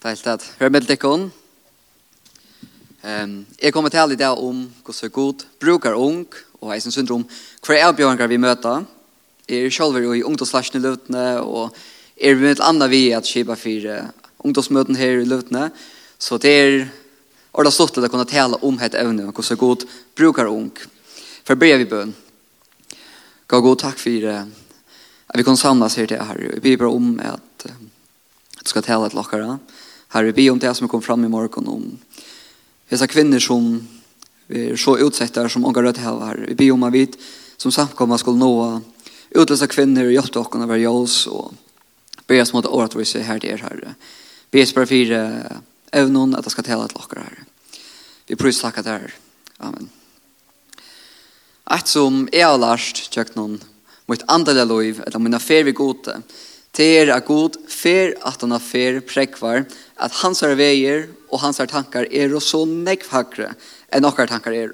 Deilt at hør med dekken. Um, jeg kommer til i dag om hvordan god brukar ung, og jeg syndrom hver er avbjørnger vi møter. Jeg er selv i ungdomslasjen i løtene og er vi med et annet vi at kjipa for ungdomsmøten her i løtene. Så det er ordet stort til å kunne tale om et evne, og hvordan god brukar ung. For ber vi bøn. Gå god takk for uh, at vi kan samles her til her. Vi ber om at uh, du skal tale et lokkere. Takk Herre, ber om det som kom fram i morgon om dessa kvinnor som är så utsatta som många röda här, Herre. Vi ber om att vi som samkomma skulle nå utlösa kvinnor och hjälpa oss att vara oss och be oss mot året vi ser här till er, Herre. Be oss bara för även att det ska tala till oss, Herre. Vi pröjs tacka det här. Amen. Att som är har lært, tjøk noen, mot andre liv, eller mine fer vi gode, till er at god fer att han har fer prekvar, at hans er veier og hans er tankar er så nekvhakre enn okkar tankar er.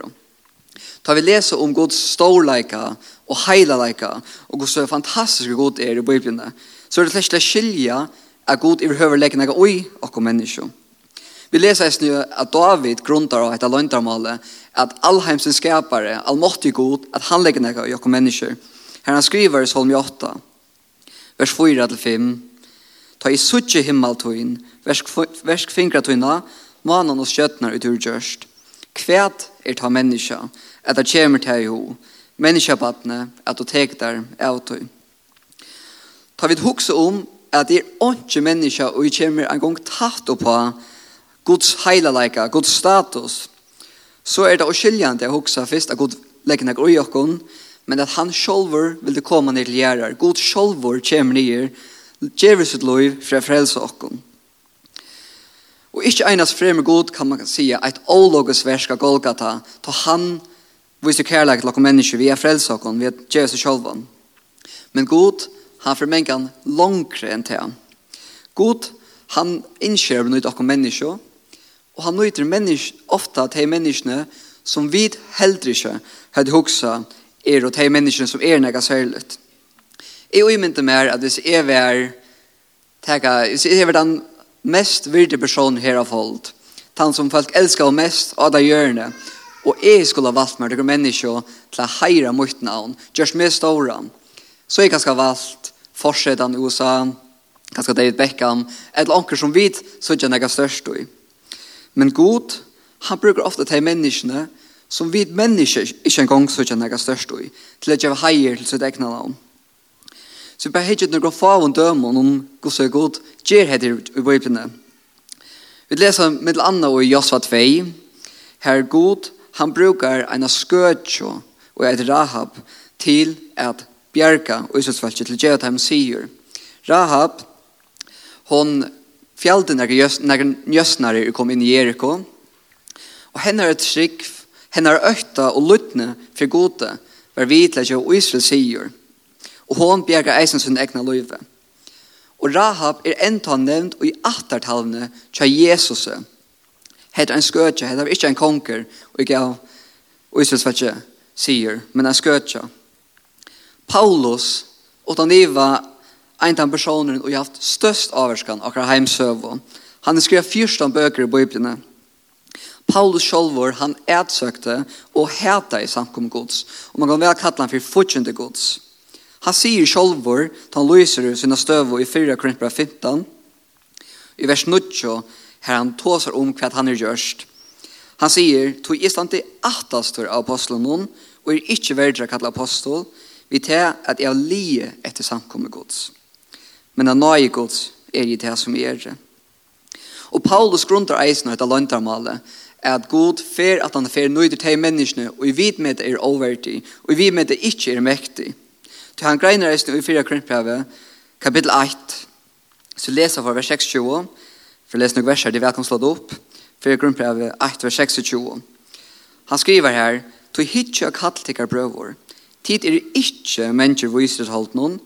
Da vi leser om Guds storleika og heilaleika og hvor så fantastisk god er i Bibelen, så er det slett skilja at god i behøver leken ega oi okko menneskje. Vi leser i at David grundar av etter løntarmålet at allheimsens skapare, allmåttig god, at han legger nega i okko menneskje. Her han skriver i Solm 8, vers 4-5, Ta i suttje himmeltøyen, Versk fingra tøyna, manan og skjøtnar ut ur gjørst. Kvæt er ta menneska, at det kommer til jo, menneskabatne, at du tek der av tøy. Ta vid hukse om at det er ikke menneska, og vi kommer en gang tatt oppa Guds heilaleika, Guds status, så er det oskiljande å hukse først at Gud legger nek ui okkon, men at han sjolver vil det komme ned til gjerrar. Gud sjolver kjem ned, gjervis sitt loiv fra frelse okkon. Og ikke einas fremme god kan man sige eit ologisk versk av Golgata, ta han viser kærleik til okkur mennesker, vi er frelsakon, vi er Jesus sjolvan. Men god, han formengan langre enn til han. God, han innskjer nøyt okkur mennesker, og han nøyter mennesk, ofta til menneskene som vi heldre ikke hadde hoksa er og til menneskene som er nega særligt. Jeg umynte mer at hvis jeg var, teka, hvis jeg var den mest virde person her av hold. den som folk elskar mest av det gjørende. Og jeg skulle ha valgt meg til mennesker til å heire mot navn, gjørs med stora, Så jeg kanskje ha valgt forsetan i USA, kanskje David Beckham, eller anker som vit, så ikke jeg størst i. Men god, han bruker ofte til menneskene som vit mennesker ikke engang så ikke jeg størst i, til å gjøre heier til sitt egna navn. Så vi bare hittet noen fav og dømen om hvordan er god gjør heter i Bibelen. Vi leser med andre i Josva 2. Her god, han brukar en skøtjå og et Rahab til at bjerga og Israelsfalket til gjør at han sier. Rahab, hon fjallte når njøsnare kom inn i Jericho. Og henne er et trygg, henne er økta og luttne for gode, var vi og at Israel sier og hon bjerga eisen sin egna løyve. Og Rahab er enda nevnt og i attertalene tja Jesus. Hetta en skøtja, hetta var ikkje en konger, og ikke av Israelsfetje sier, men en skøtja. Paulus, og han var en av personen og haft størst avvarskan akkurat heimsøvå. Han skrev 14 bøker i Bibelen. Paulus sjolvor, han ætsøkte og hæta i samkom gods. Og man kan vel kalla han for fortjente gods. Han sier sjolvor, han lyser sina støv i 4 Korinthbrev 15, i vers 9, her han tåsar om hva han er gjørst. Han sier, «Tog i stand til atastor av apostelen noen, og er ikke verdre kallet apostol, vi te at jeg lie etter samkommet gods. Men han nøye gods er i det som er det. Og Paulus grunter eisen etter løntarmalet, at god fer at han fer nøyder til menneskene, og i vid med det er overtig, og i vid med det ikke er mektig. Til han greiner eisen i 4 Korintbrevet, kapittel 8, så leser for vers 26, for leser noen verser, de vet han slått opp, 4 Korintbrevet 8, vers 26. Han skriver her, «Tu hitje og kalltikkar brøvor, tid er ikkje mennesker viser holdt noen,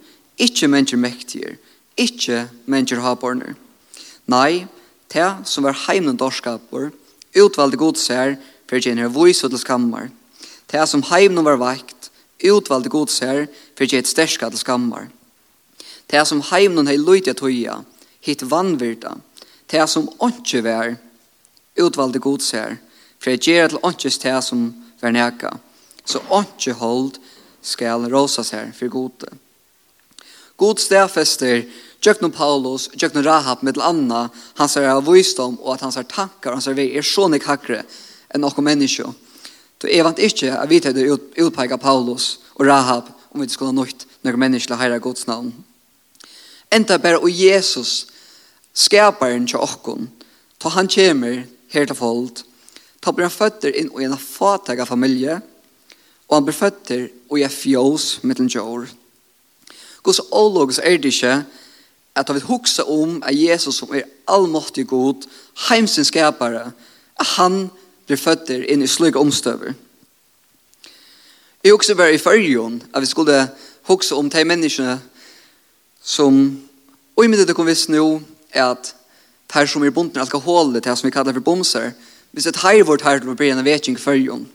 ikkje mennesker mektiger, ikkje mennesker haborner. Nei, te som var heimnen dorskapor, utvalde godser, for kjenner viser til skammar. Te som heimnen var vakt, utvalde godser, for for jeg et sterska til skammar. Det som heimnen har løyt jeg tøya, hitt vannvirta, det som åndsje vær, utvalde godser, for jeg gjer til åndsjes det som vær neka, så åndsje hold skal rosa her for gode. God stedfester, Jöknum Paulus, Jöknum Rahab, mittel Anna, han ser av visdom og at han ser tankar, han ser vi er så nek hakre enn okko menneskje. Du er vant ikkje at vi tar utpeika Paulus og Rahab om vi skulle ha nøyt når menneskene heier Guds navn. Enda bare og Jesus, skaparen til okken, ta han kommer her til folk, ta blir han føtter inn i en fattig familie, og han blir føtter og er fjås med en jord. Guds ålågs er det ikke at han vil huske om at Jesus som er allmåttig god, heimsen skapare, at han blir føtter inn i slike omstøver. Jeg også var i fyrjon, at vi skulle hoksa om de menneskene som, og i middag det kom visst nå, er at her som er bunden alkoholet, det som vi kallar for bomser, hvis et her vårt her til å bli en vetjeng fyrjon,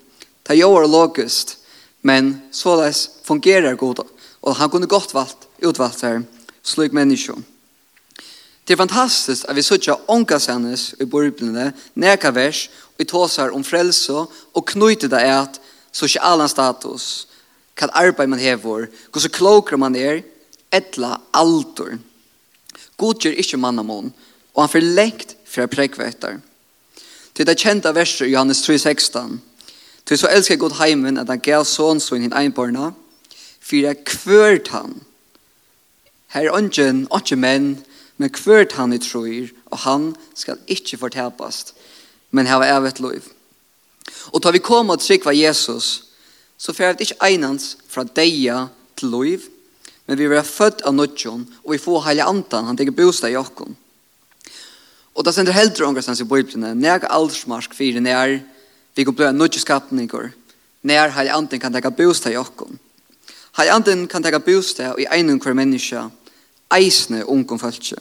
det gjør logist, men såleis fungerer godt og han kunne godt valgt, utvalgt her, slik menneskene. Det er fantastisk at vi sutja ångas hennes i borblene, neka vers, og vi tåsar om frelse, og knyter det at sosialan status, hva arbeid man hever, hva så klokere man er, etla altor. God gjør ikke mannamon, og han får lengt fra prekvetter. Til det kjente verset Johannes 3,16. Til så elsker God heimen at han gav sånn sånn hinn einbarna, for jeg kvørt han. Her er ånden, ånden menn, men kvørt han i troer, og han skal ikke fortepast, men hava evet lov. Og da vi kom og trykva Jesus, så fært ikke einans fra deia til loiv, men vi var født av nødjon, og vi får heile antan, han teker bostad i okkon. Og da sender heldur ångrestans i bøyblene, neg aldersmarsk fyrir nær, vi kan bløy nødjeskapningur, nær heile antan kan teka bostad i okkon. Heile antan kan teka bostad i einun hver menneska, eisne ungom fölkje.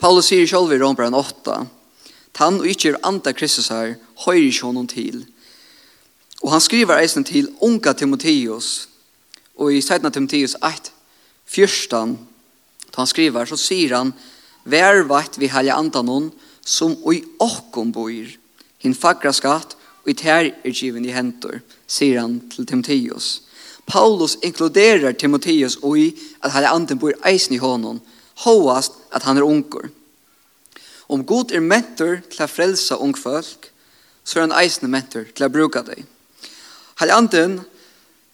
Paulus sier sjolv i Rombran 8, Tann og ikkje er anda Kristus her, høyre ikkje honom til. Og han skriver eisen til unga Timotheus, og i 17. Timotheus 1, 14, da han skriver, så sier han, Vær vakt vi helja andanon, som oi okkom boir, hin fagra skatt, og i tær er given i hentor, sier han til Timotheus. Paulus inkluderer Timotheus oi at helja andan boir eisen i honom, hoast at han er unger. Om god er mentor til å frelse ung folk, så er han eisende mentor til å bruke deg. Helganden,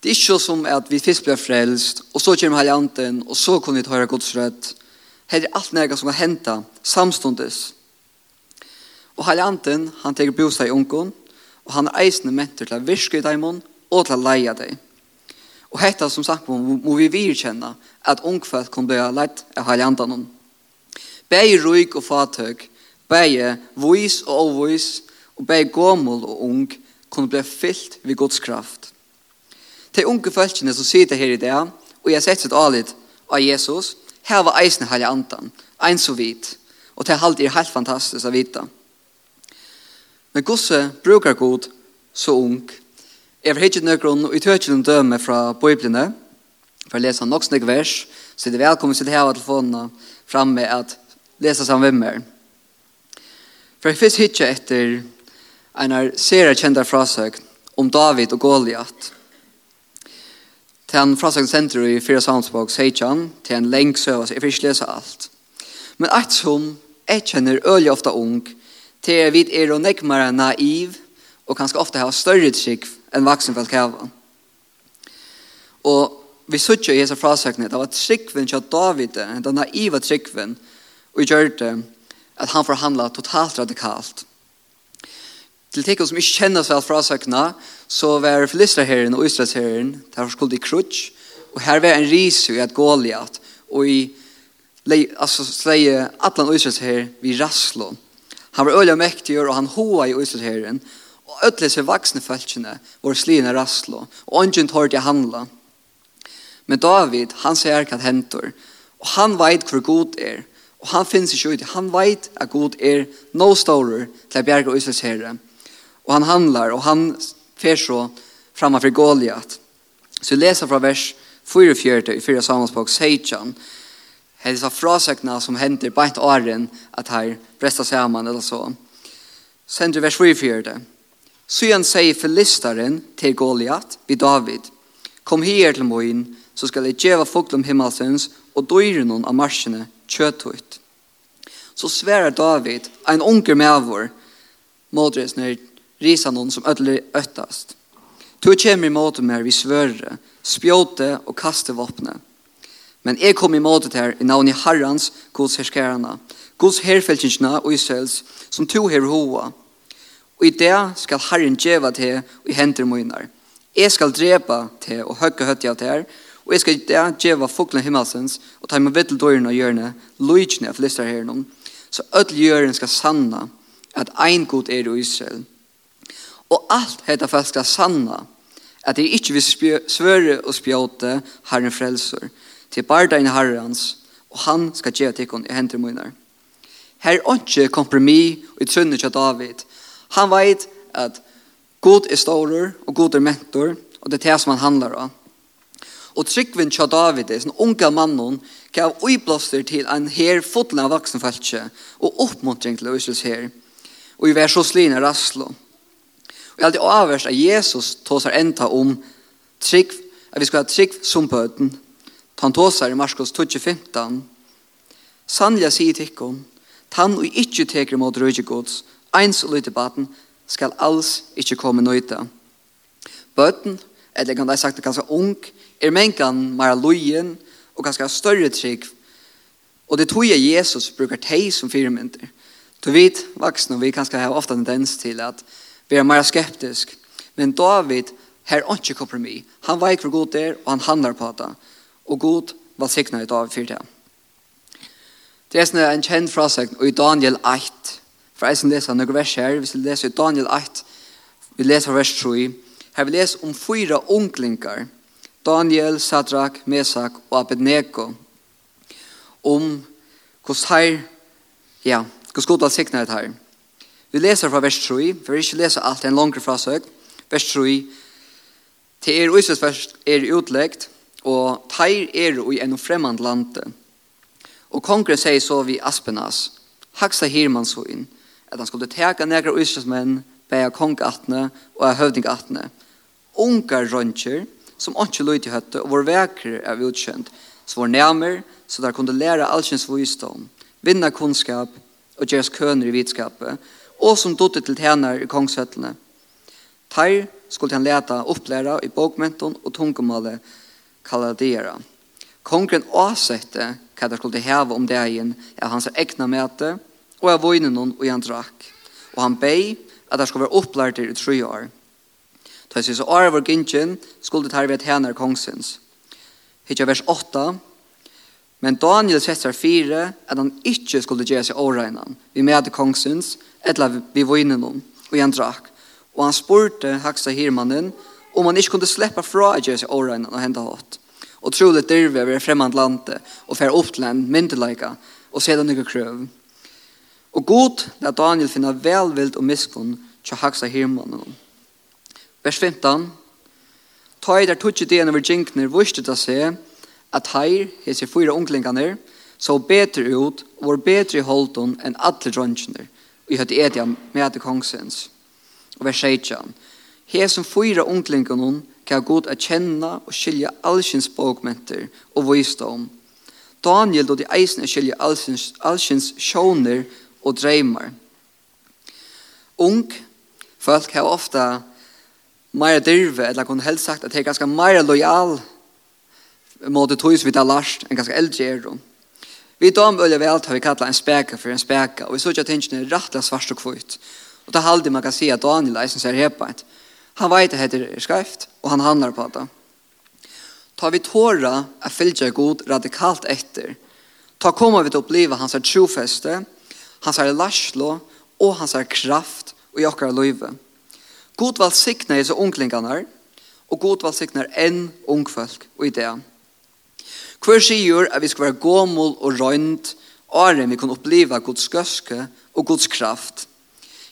det er ikke som at vi først blir frelst, og så kommer helganden, og så kan vi høre Guds rødt. Her er alt nærmere som har hentet samståndes. Og helganden, han tar bostad i ungen, og han er eisende mentor til å virke i dem, og til å leie deg. Og hetta som sagt må vi virkjenne at ung kan bli leit av helganden. Begge ruik og fatøk, begge vois og avvois, og begge gommel og ung, kunne bli fyllt ved Guds kraft. De unge følgene som sitter her i dag, og jeg sett sitt alit av Jesus, her var eisen halje andan, ein så vidt, og det er halvt er helt fantastisk å vite. Men gosse brukar god så ung. Jeg vil hitte nøkron og i tøtjelen døme fra Bibelene, for å lese nok snakk vers, så det er velkommen til å ha telefonene framme at lesa sammen med meg. For jeg finnes ikke etter en av serie kjente frasøk om David og Goliat. Til han frasøk senter i Fyra Samsbog, Seichan, til en lengk søv, så jeg får ikke lese alt. Men et som jeg kjenner øye ofte ung, til jeg vet er og nekmere naiv, og kanskje ofte har større trygg enn vaksenfelt kjæven. Og vi sitter i hese frasøkene, det var tryggven til David, den naiva tryggven, og gjør det at han forhandla totalt radikalt. Til tekken som ikke kjennes vel fra så var filisterherren og israelsherren, der skulle de krutsk, og her var en risu i et Goliat, og i altså, sleie atlan og vi rasslo. Han var øyla mektig, og han hoa i israelsherren, og ødelig seg vaksne følgjene var slina rasslo, og ånden tårde jeg handla. Men David, han ser hva hentor, og han veit hvor god er, Og han finnes ikke ut. Han vet at Gud er no stårer til å bjerge Israels herre. Og han handlar, og han fer så framfor Goliath. Så vi leser fra vers 44 i 4 Samuelsbok 16. Her disse frasøkene som henter beint åren at her bresta sammen eller så. Så vers 44. Så han sier filisteren til Goliath vid David. Kom her til moin, så skal jeg djeva folk om himmelsens og døyren av marsjene kjøthutt. Så sverer David, ein unger mævor, modres når risa noen som ødler øttast. Tu kjem i måte med vi svørre, spjåte og kaste våpne. Men jeg kom i måte her i navn i herrens Guds herskerene, Guds herfeltingsna og Israels, som to her hoa. Og i det skal Herren djeva til og i henter møynar. Jeg skal drepa til og høgge av til Og jeg skal ikke det, djeva foklen himmelsens, og ta med vittel døren og hjørne, lujtjene av flister her noen, så ødel hjørne skal sanna at ein god er i Israel. Og alt heter fast skal sanna at det ikke vil svøre og spjåte herren frelser, til barda inn herrens, og han skal djeva tikkun i henter munnar. Her er ikke kompromis og i trunne til David. Han veit at God er stårer og God er mentor, og det er det som han handlar om. Og tryggvinn tja David, som unga mannen, gav uiblåster til en her fotlen av vaksenfeltje, og oppmuntring til Øsels her. Og i vers hos line raslo. Og jeg alltid avvers at Jesus tåsar enda om trygg, at vi skal ha trygg som bøten. Han tåsar i Marskos 2015, Sannja sier tikkum, tann og ikkje teker mot røygegods, eins og lytebaten, skal alls ikkje komme nøyta. Bøten eller kan det sagt det ganska ung, er menkan mera lojen og ganska større trygg. Og det tog jeg Jesus brukar teg som firmynter. Du vet, vaksne, vi kanskje har ofta tendens til at vi er mera skeptisk. Men David her ikke kompromis. Han vet hvor god det er, og han handlar på det. Og god var sikna i David for det. Det er en kjent frasøk, og i Daniel 8, for jeg som leser noen vers her, hvis vi leser i Daniel 8, vi leser vers 3, Her vi leser om fyra unglingar, Daniel, Sadrak, Mesak og Abednego, om hvordan her, ja, hvordan god alt sikna det her. Vi leser fra vers 3, for vi ikke leser alt en langere frasøk. Vers 3, til er uisvetsvers er utleggt, og teir er i en fremmand lande. Og kongren sier så vi Aspenas, haksa hirmansvoin, at han skulle teka negra uisvetsmenn bæja kongatne og av høvdingatne. Ungar røntjer, som ikke løy til høtte, og vår veker er utkjent, så vår nærmer, så der kunne lære allsens visdom, vinna kunnskap og gjøres køner i vitskapet, og som dotter til tjener i kongsvettene. Teir skulle han leta opplæra i bokmenton og tungomålet kalladera. Kongren avsette hva det skulle heve om dagen av hans egna møte og av vojnen og i han drakk. Og han bei at det skulle være opplært i tre år. Da jeg så år var gynnsjen, skulle det her ved henne kongsens. Hittja vers 8. Men Daniel setter fire at han ikke skulle gjøre seg åregnen. Vi med kongsens, eller vi vinner noen, og han drakk. Og han spurte haksa hirmannen om han ikke kunne slippe fra å gjøre seg åregnen og hente hatt. Og trolig dyrve ved fremmand landet og fer opp til en myndelæga og se den ikke krøv. Og god lær Daniel finna velvild og miskunn til haksa hirmannen. Vers 15. Ta i der tutsi dien over djinkner vurstet a se at heir hese fyra unglingane, så betre ut og var betre i holdun enn alle dronjiner og i høyt edia med kongsens. Og vers 16. Hese fyra unglingane kan god at kjenna og skilja allsins bogmenter og visdom. Daniel då de eisne skilja allsins, allsins sjåner og dreimar. Ung folk har ofta meira dirve, eller kun helst sagt at det er ganske meira lojal måte tøys vi tar last enn ganske eldre er det. Vi dom øyne vel har vi kallet en speka for en speka, og vi så ikke at tingene er rettelig svart og kvitt. Og det halde man kan si at Daniel eisen ser hepet. Han vet at det er skreft, og han handlar på det. Ta vi tåra er fylgja god radikalt etter. Ta koma vi til å oppleve hans trofeste, hans er laslo og hans er kraft og jokkar løyve. God valsikna i så unglingarna og god valsikna enn ungfolk og i det. Hver sier at vi skal være gåmål og røynd åren vi kan oppleva Guds skøske og Guds kraft.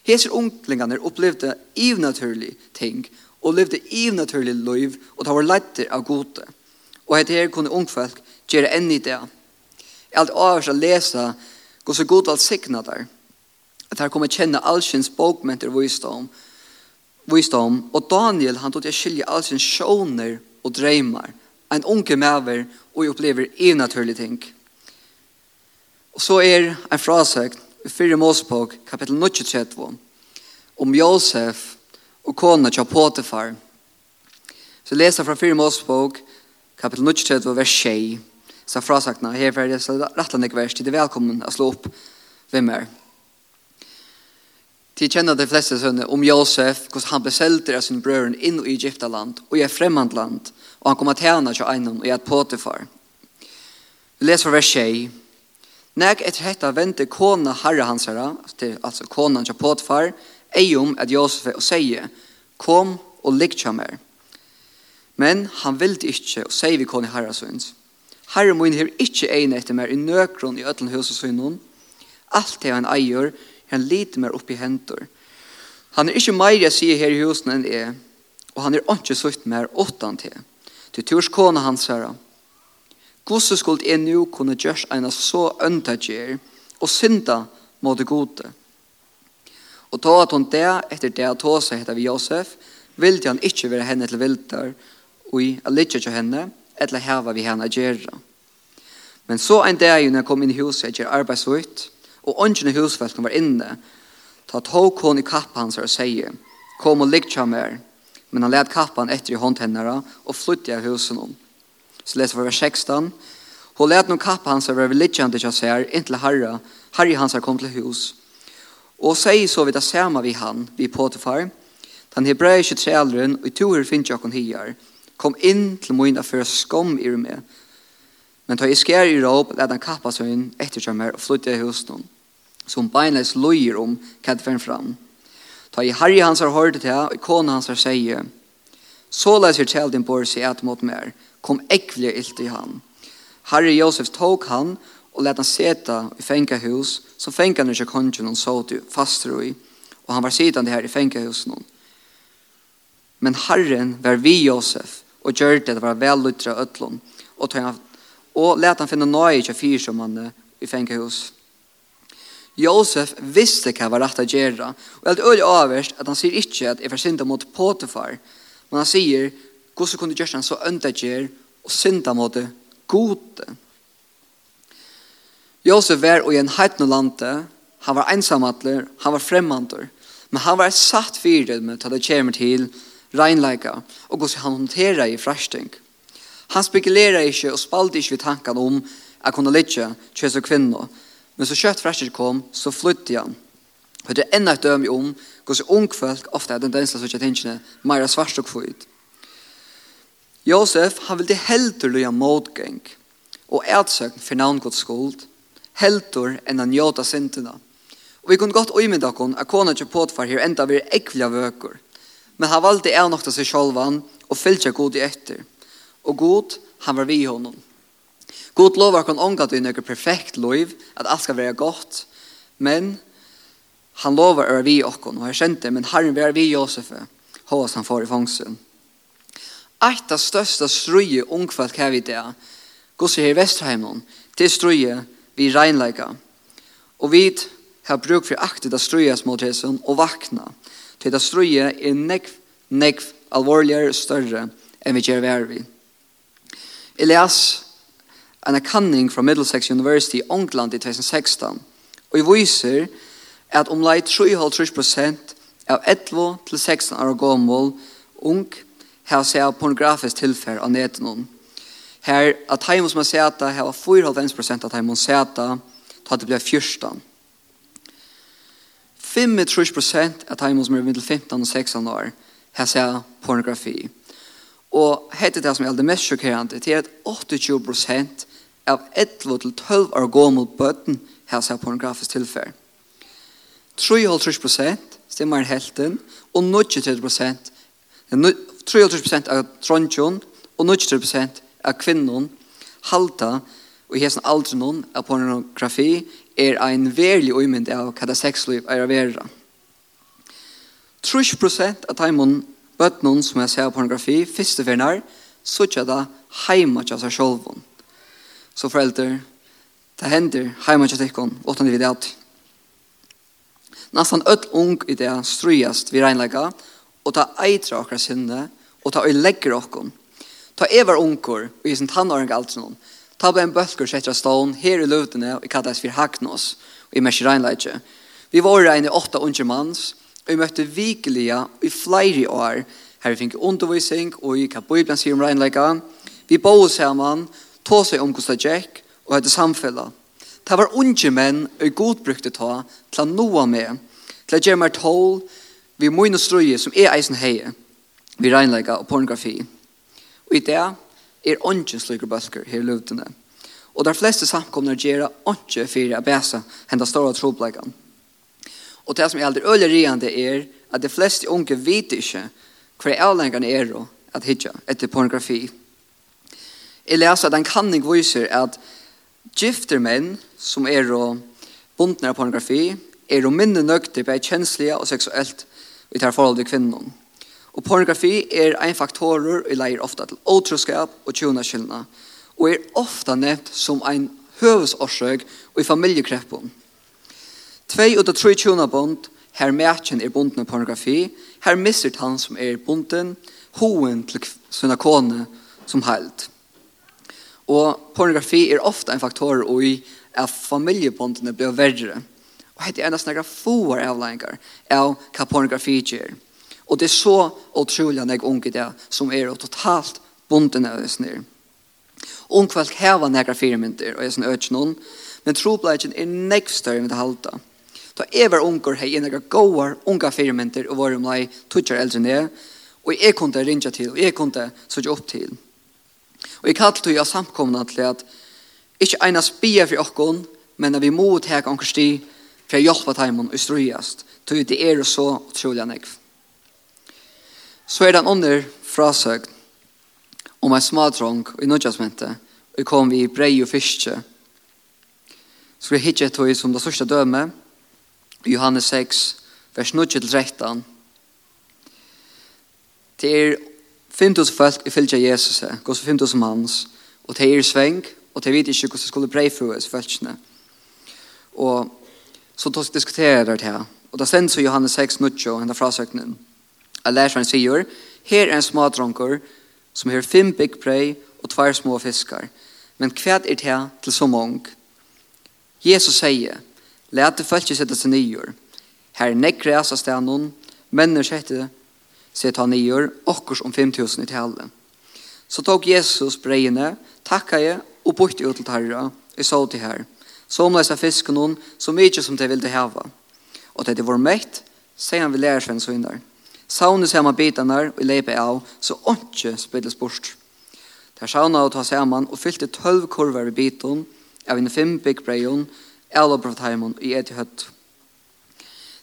Heser unglingarna opplevde ivnaturlig ting og levde ivnaturlig liv og ta var leiter av gode. Og hette her kunne ungfolk gjøre enn i det. Alt avhørs å lese Gå så god alt sikna der. At her kommer kjenne allsins bokmenter visdom, visdom. Og Daniel, han tog til å skilje allsins sjåner og dreymar. En unge maver og opplever en naturlig ting. Og så er en frasøkt i 4. Mosebok, kapittel 23, om Josef og kona til Potifar. Så leser fra 4. Mosebok, kapittel 23, vers 6 så frasakna. Her var det rettelig ikke til Det er velkommen å slå opp hvem er. De kjenner de fleste sønne om Josef, hvordan han ble selter av sin brøren inn i Egyptaland og i et fremmed land, og han kom til henne til einom og i et påtefar. Vi leser vers 6. Nek etter hetta vente kona herre hans herre, altså konan til ei eiom at Josef og sier, kom og ligg mer. Men han ville ikkje og sier vi kona herre sønns. Herre min her ikkje egn etter mer i nøkron i ötlen hos og synon. Alt det han eier, han lite mer oppi hentor. Han er ikkje meir jeg sier her i husen enn jeg, og han er ikkje sutt mer åttan til. Til turs kona hans herra. Gosse skuld er nu kunne gjørs eina så ønta gjer, og synda må det gode. Og ta at hon det, etter det at hos heter vi Josef, vildi han ikkje være henne til viltar, og i a litja til henne, eller hava vi henne gjøre. Men så en dag når jeg kom inn i huset, jeg gjør arbeidsvitt, og ånden i husfelten var inne, ta tog hon i kappa hans og sier, kom og ligg til mer, men han led kappan etter i håndtennere og flyttet av husen om. Så leser vi vers 16, hun lät noen kappa hans över religiande jag säger, inte till herra. Harry hans har kommet til hus. Og sier så vidt det samme vi han, vi Potifar. Den hebraiske trälren og i toer finns jeg kon. Kom inn til moina for skom i meg. Men ta i skjer i råp, let han kappa seg inn etter kjømmer og flytte i husen. Som beinleis lojer om kjent fern fram. Ta i harri hans har hørt til, og ikona hans har seie. Så leis vi kjeld din bor seg et mot mer. Kom ekvelig ilt i han. Harri Josef tok han, og let han seta i fenga hus, som fenga han ikke kongen og så til fastro i. Og han var sittande her i fenga husen. Men Herren var vi Josef, og gjør det, det var vel lutra øtlån, og, han, og let han finne nøye til fyr som han i fengehus. Josef visste hva var rett å gjøre, og helt øye avverst at han sier ikke at jeg får synda mot Potifar, men han sier, hvordan kunne gjøre han så ønda gjør, og synda mot det gode. Josef var i en heitne lande, han var ensamatler, han var fremmantor, men han var satt fyrir med til det kommer til reinleika og hvordan han håndterer i frasting. Han spekulerer ikke og spalte ikke ved tankene om at kunne lytte kjøs og kvinner. Men så kjøtt frasting kom, så flyttet han. Og det er enda et døm om hvordan ung folk ofte er den dønsla som ikke tenker mer svart og kvitt. Josef, han ville heldur løye motgeng og ætsøkn for navngods skuld, enn han gjøta syndene. Og vi kunne godt uimynda kon at kona ikke påtfar her enda vi er ekvile vøker – Men han valde nokta seg sjolvan og fylgja god i etter. Og god, han var vi honom. God lovar kon omgat du nøkker perfekt loiv, at alt skal være godt, men han lovar er vi okkon, og jeg kjente, men herren var vi Josef, hos han får i fangsen. Eit av størsta strøye ungfalt hva vi det, gos her i Vestheimen, til strøye vi regnleika, Og vi har bruk for aktet av strøye mot og vakna. Og for det strøye er nekv, nekv alvorligere og større enn vi gjør vær vi. Jeg les en kanning fra Middlesex University i Ångland i 2016, og jeg viser at omlai 3,5% av 11-16 år gammel ung har seg pornografisk tilfell av netenom. Her at heimus man seta, her var 4,5% av heimus seta, tatt det blir 14%. 35% av timen som er middel 15 og 16 år har sett pornografi. Og hette det som er det mest sjokkerende, til at 28% av 11-12 år gammel bøtten har sett pornografisk tilfell. 3,5% stemmer helten, og 93% 3,5% av trondjon, og 93% av kvinnen halda og i hessen aldri noen av pornografi er ein verlig uimynd av hva det sexliv er av vera. Trus prosent av taimun bøtnun som jeg ser pornografi, fyrste vernar, så ikke det heima tja seg sjolvun. Så foreldre, det hender heima av tikkun, åttan vi det. Nastan öll ung i det strujast vi reinlega, og ta eitra okra sinne, og ta oi legger okkur. Ta evar ungur, og i sin tannåring alt noen, Ta på en bølgur setter stån her i løvdene og kalles for Hagnos og i Merskireinleitje. Vi var regn i åtta unger manns og vi møtte vikelige i flere år her vi fikk undervisning og i hva Bibelen sier om regnleika. Vi bo sammen, tog seg om Gustav Jack og hette samfella. Ta var unger menn og god brukte ta til å noa med til å gjøre meg tål vi må inn og strøye som er eisen heie vi regnleika og pornografi. Og i det er ånden slike bøsker her løvdene. Og de fleste samkomne gjør ånden for å bæse henne store trobleggene. Og det som er aldri øyelig er at de fleste unge vet ikke hva avlengene er at hitja etter pornografi. Jeg leser at en kanning viser at gifter menn som er og bundne av pornografi er og minne nøkter på kjenslige og seksuelt i det forholdet til kvinnen. Og pornografi er ein faktorer i leier ofta til otroskap og tjonaskillna, og er ofta nevnt som ein høvesårsøk og i familjekreppon. Tvei ut av tre tjonabond, her mætjen er bunden av pornografi, her misser han som er bunden, hoen til sina kone som heilt. Og pornografi er ofta ein faktor og i at familiebondene blir verre. Og hette er nesten nekra foar avleggingar av hva pornografi gjør. Og det er så utrolig at jeg unge det som er totalt bunden av oss nere. Ungkvalg heva negra firmynter og jeg sånn øtje noen, men trobladjen er nekv større enn det halta. Da jeg var unger hei negra gåar unga firmynter og var om omlai tutsjar eldre ned, og jeg kunne rinja til, og jeg kunne sutja opp til. Og jeg kallte til jo samkomna til at ikke eina spia for okkon, men at vi må ta anker sti for å hjelpe teimen og strøyast, tog det er så utrolig nekv. Så er det en under frasøk om en smadrong i nødgjøsmente, og kom vi i brei og fiske. Så vi hittet tog som det største døme, i Johannes 6, vers 9-13. Det er 5.000 folk i fylgja Jesus, gos 5.000 hans, og det er sveng, og det vet ikke hvordan det skulle brei for oss fylgjene. Og så tog vi diskuterer det her, og da sendes Johannes 6, 9, og henne frasøkningen. Jeg lærer lærseren sier, her er en smadronker som har fem big byggprøy og tvær små fiskar. Men hva er det til så mange? Jesus sier, let det følge sette seg nyer. Her er nekker jeg seg stedet noen, når sjette seg ta nyer, okkurs om 5000 i tale. Så tok Jesus breiene, takka jeg, og bort ut til tarra, og så til her. Så omleis av fisken noen, så mye som de ville hava. Og det var møtt, sier han vi lærer seg en sønner. Saune saman bitene og lepe av, så åndsje spilles bort. Der sauna og ta saman og fylte tølv kurver i biten, av en fem byggbreyun, på brottheimun i et høtt.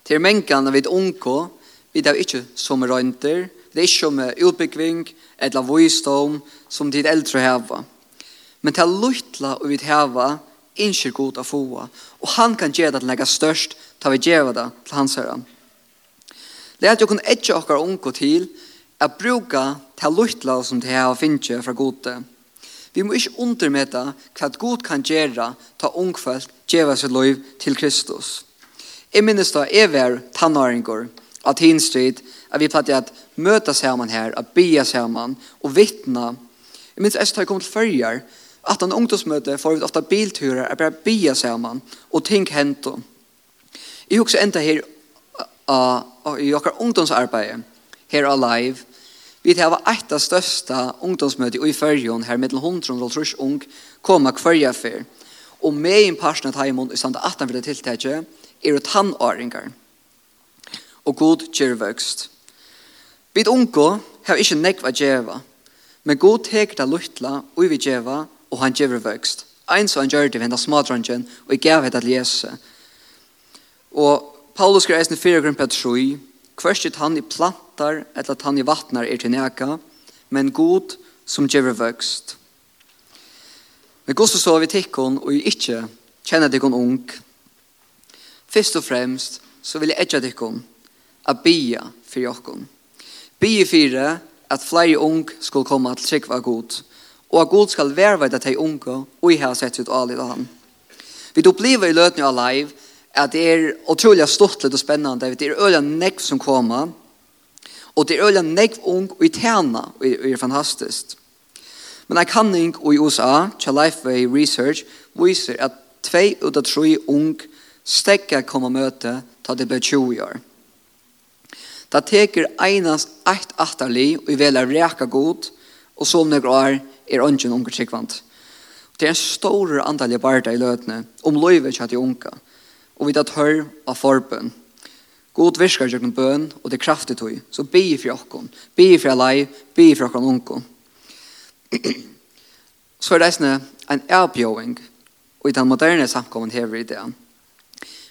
Til mengan vid unko, vid av ikke som røynter, det er ikke som utbyggving, eller voistom, som tid eldre heva. Men til luttla og vid heva, innskir god av foa, og han kan gjøre det til legge størst, ta vi gjøre det til hans herre Læt jo kun etja okkar unko til at bruka til luttla som det hava finnje fra gode. Vi må ikke undermeta hva god kan gjøre ta ungfølt djeva sitt liv til Kristus. Jeg minnes da jeg var tannåringer av Tinstrid at vi platt at møte sammen her, at bia sammen og vittna. Jeg minnes jeg har kommet kom til fyrjar at en ungdomsmøte får vi ofte bilturer at bare bia sammen og ting hento. Jeg husker enda her av i okkar ungdomsarbeid her alive. Vi har eit av største ungdomsmøte i Førjon her mellom 100 og 30 ung koma kvarja fyr. Og med en parsen av Taimond i standa 18 vil det tiltakje er tannåringar. Og god kjørvøkst. Vi ungo har ikke nekva djeva, men god teker det luttla og vi djeva og han djever vøkst. Ein så han gjør det ved hendas smadrangen og i gav det at Jesus. Og Paulus skriver eisen fyrir grunn på troi, kvørstet han i plantar eller at han i vattnar er til neka, men god som gjør vøkst. Men god så så vi tikkun, og ikkje kjenner tikkun ung. Først og fremst så vil jeg etja tikkun a bia fyrir jokkun. Bia fyrir at flere ung skal komme til sikva god, og at god skal verveida til unge og i her sett ut alit av han. Vi då bliva i løtning av live, at det er utrolig stortlet og spennende. Det er øyne nekv som kommer. Og det er øyne nekv ung og i tjena. Og det er fantastisk. Men en kanning i USA, til Lifeway Research, viser at tvei ut av tre ung stekker kommer møte ta det blir 20 år. Da teker enast eit atterli og i vela reka god, og som negra år er ønsken unger tryggvant. Det er en stor i barda i løtene om løyve kjatt de unga og vi tar hør av forbøn. God virker gjør bøn, og det er kraftig tog. Så be i for okken, be i for alai, be i for okken unken. Så er det en avbjøring, og i den moderne samkommen hever i det.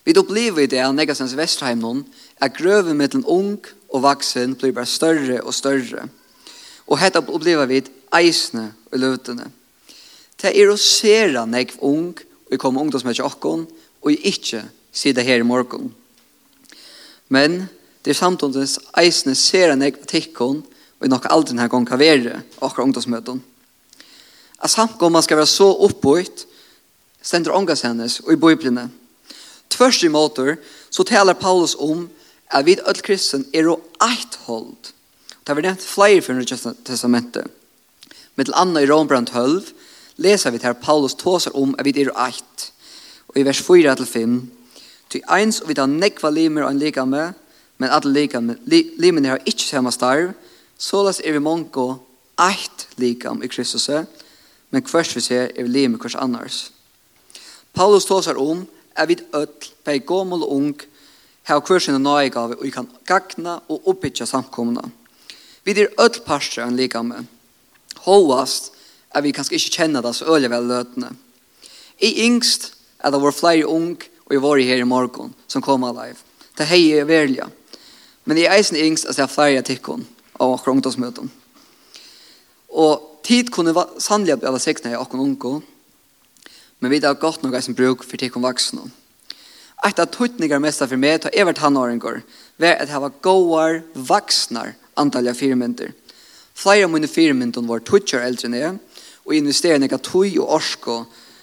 Vi opplever i det, negasens Vestheim noen, at grøven mellom ung og vaksen blir bare større og større. Og hetta opplever vi eisene og løvdene. Det er å se sere ung, og vi kommer ungdomsmøtje okken, og og ikke sida her i morgen. Men det er samtidig eisne ser en egen og i nok aldri denne gangen kan være akkurat ungdomsmøten. At samtidens man skal være så oppbøyt, stender ångas hennes og i bøyblene. Tvørst i måter så taler Paulus om at vi alle kristen er og eit hold. Det har vært nevnt flere for Nye testamentet. Med til andre i Rombrand 12 leser vi til Paulus tåser om at vi er og eit. Og i vers 4 til 5, ty eins og vi tar nekva limer og en likame, men alle likame, li, limene har ikke samme starv, såles er vi mongo eit likam i Kristus, men kvørs vi ser er vi limer kvørs annars. Paulus tåsar om at vi ødel, bei gommel og ung, har kvørsin og nøyegave, og vi kan gagna og oppbytja samkomna. Vi er öll parstra av en likame. hovast, er vi kanskje ikke kjenner det så øyelig vel løtene. I yngst at det var flere ung og jeg var her i morgen som kom alive. Det hei jeg velja. Men jeg eisen yngst at jeg flere tikkun av akkur ungdomsmøten. Og tid kunne sannelig bli av sekna i akkur ungo, men vi har godt nok eisen bruk for tikkun vaksne. Eit av tøytningar mesta for meg, til evert hanåringar, var at jeg var gåar vaksnar antalja firmyndir. Flere av mine firmyndir var tøytjar eldre enn jeg, og investerade nekka tøy og orsko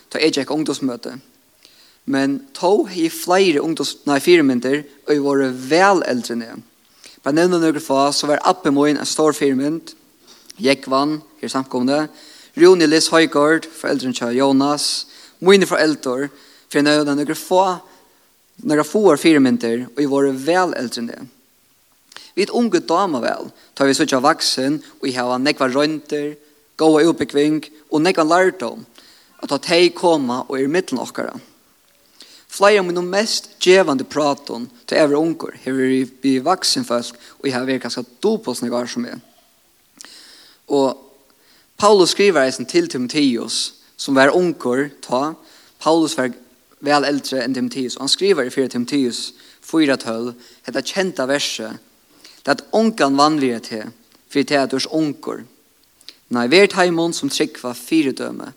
ta jeg gikk ungdomsmøte men to i flere ungdoms, nei, fire mynter, og jeg var vel eldre enn jeg. Bare nevne noen få, så var Appemoen en stor fire mynt, Jekvann, her samkomne, Rune Liss Høygaard, foreldren til Jonas, mine foreldre, for jeg nevne noen få, noen få er fire mynter, og jeg var vel eldre ned. Vi er unge damer vel, tar vi sånn vaksen, og jeg har nekva røynter, gåa utbyggving, og nekva lærdom, at ta teg koma og er mittlen okkara. Flere av mine mest djevande praton til evre unger, her vi vi vaksen folk, og jeg har vært ganske dopåsnegar som är. Og Paulus skriver eisen til Timotheus, som var unger, ta. Paulus var vel eldre enn Timotheus, og han skriver i 4 Timotheus 4-12, dette kjenta verset, det at ongan vanlige til, for det er dørs unger. Nei, er heimon som trykva fire døme,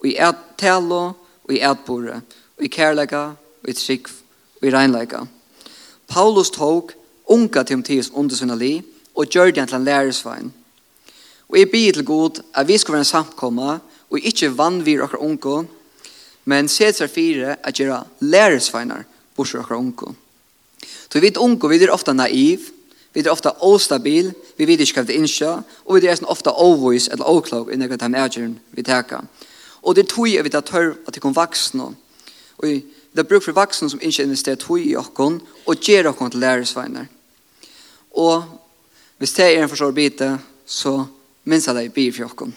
og i et talo, og i et bordet, i kærleika, i trygg, i reinleika. Paulus tok unga Timotheus under sinna li, og gjør det til en lærersvein. Og jeg byr til god at vi skal være en samkomma, og ikke vannvir okker unga, men set seg fire at gjøre lærersveinar bors okker unga. Så vi vet unga, vi er ofta naiv, vi er ofta ostabil, vi vet ikke hva det innskja, og vi er ofta ovois eller oklok innan hva det er vi teka. Og det tog jeg vi tar tørv at det kom vaksne, Og det er bruk for vaksne som ikke investerer tog i okken, og gjør okken til læresveiner. Og hvis det er en forstår bite, så minns jeg deg i bil for okken.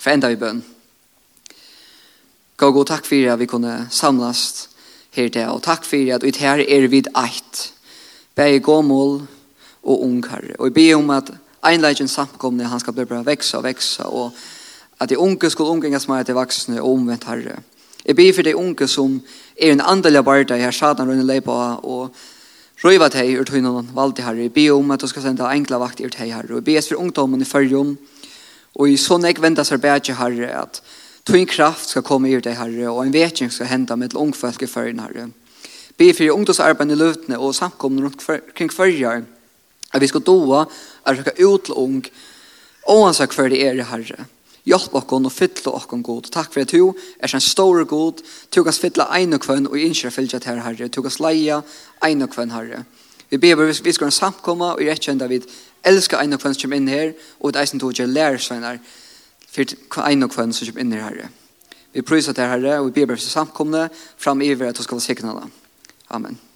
For enda vi bøn. Gå god takk for at vi kunne samles her til, og takk for at ut her er vid eit. Begge gåmål og unger. Og jeg ber om at einleggen samkomne, han skal bli bra veksa og veksa, og at de unge skulle omgjengas meg til vaksne og omvendt herre. Jeg ber for de unge som er en andelig barda her satan rundt leipa og røyva teg ur tøynen valgte herre. Jeg ber om at du skal sende enkla vakt ur teg herre. Og jeg ber for ungdommen i fyrjum og i sånn jeg venter seg bedre herre at tøyn kraft skal komme ur teg herre og en vetjeng skal henda med ungfolk i fyrjon herre. Be for ungdomsarbeid i løvtene og samkomne rundt kring fyrjar at vi skal doa er skal ut til ung og han skal hver det er herre. Hjelp okkon og fytle okkon god. Takk for at du er en stor god. Du kan fytle ein og kvann og innskjer fylgja til herre. Du kan leia ein og kvann herre. Vi ber vi skal samkomma og rett rettjenda vid elska ein og kvann som inn her og et eisen tog gjør lærersveinar for ein og kvann som kommer inn her herre. Vi prøyser til herre og vi ber vi samkomne fram i at du skal sikna Amen.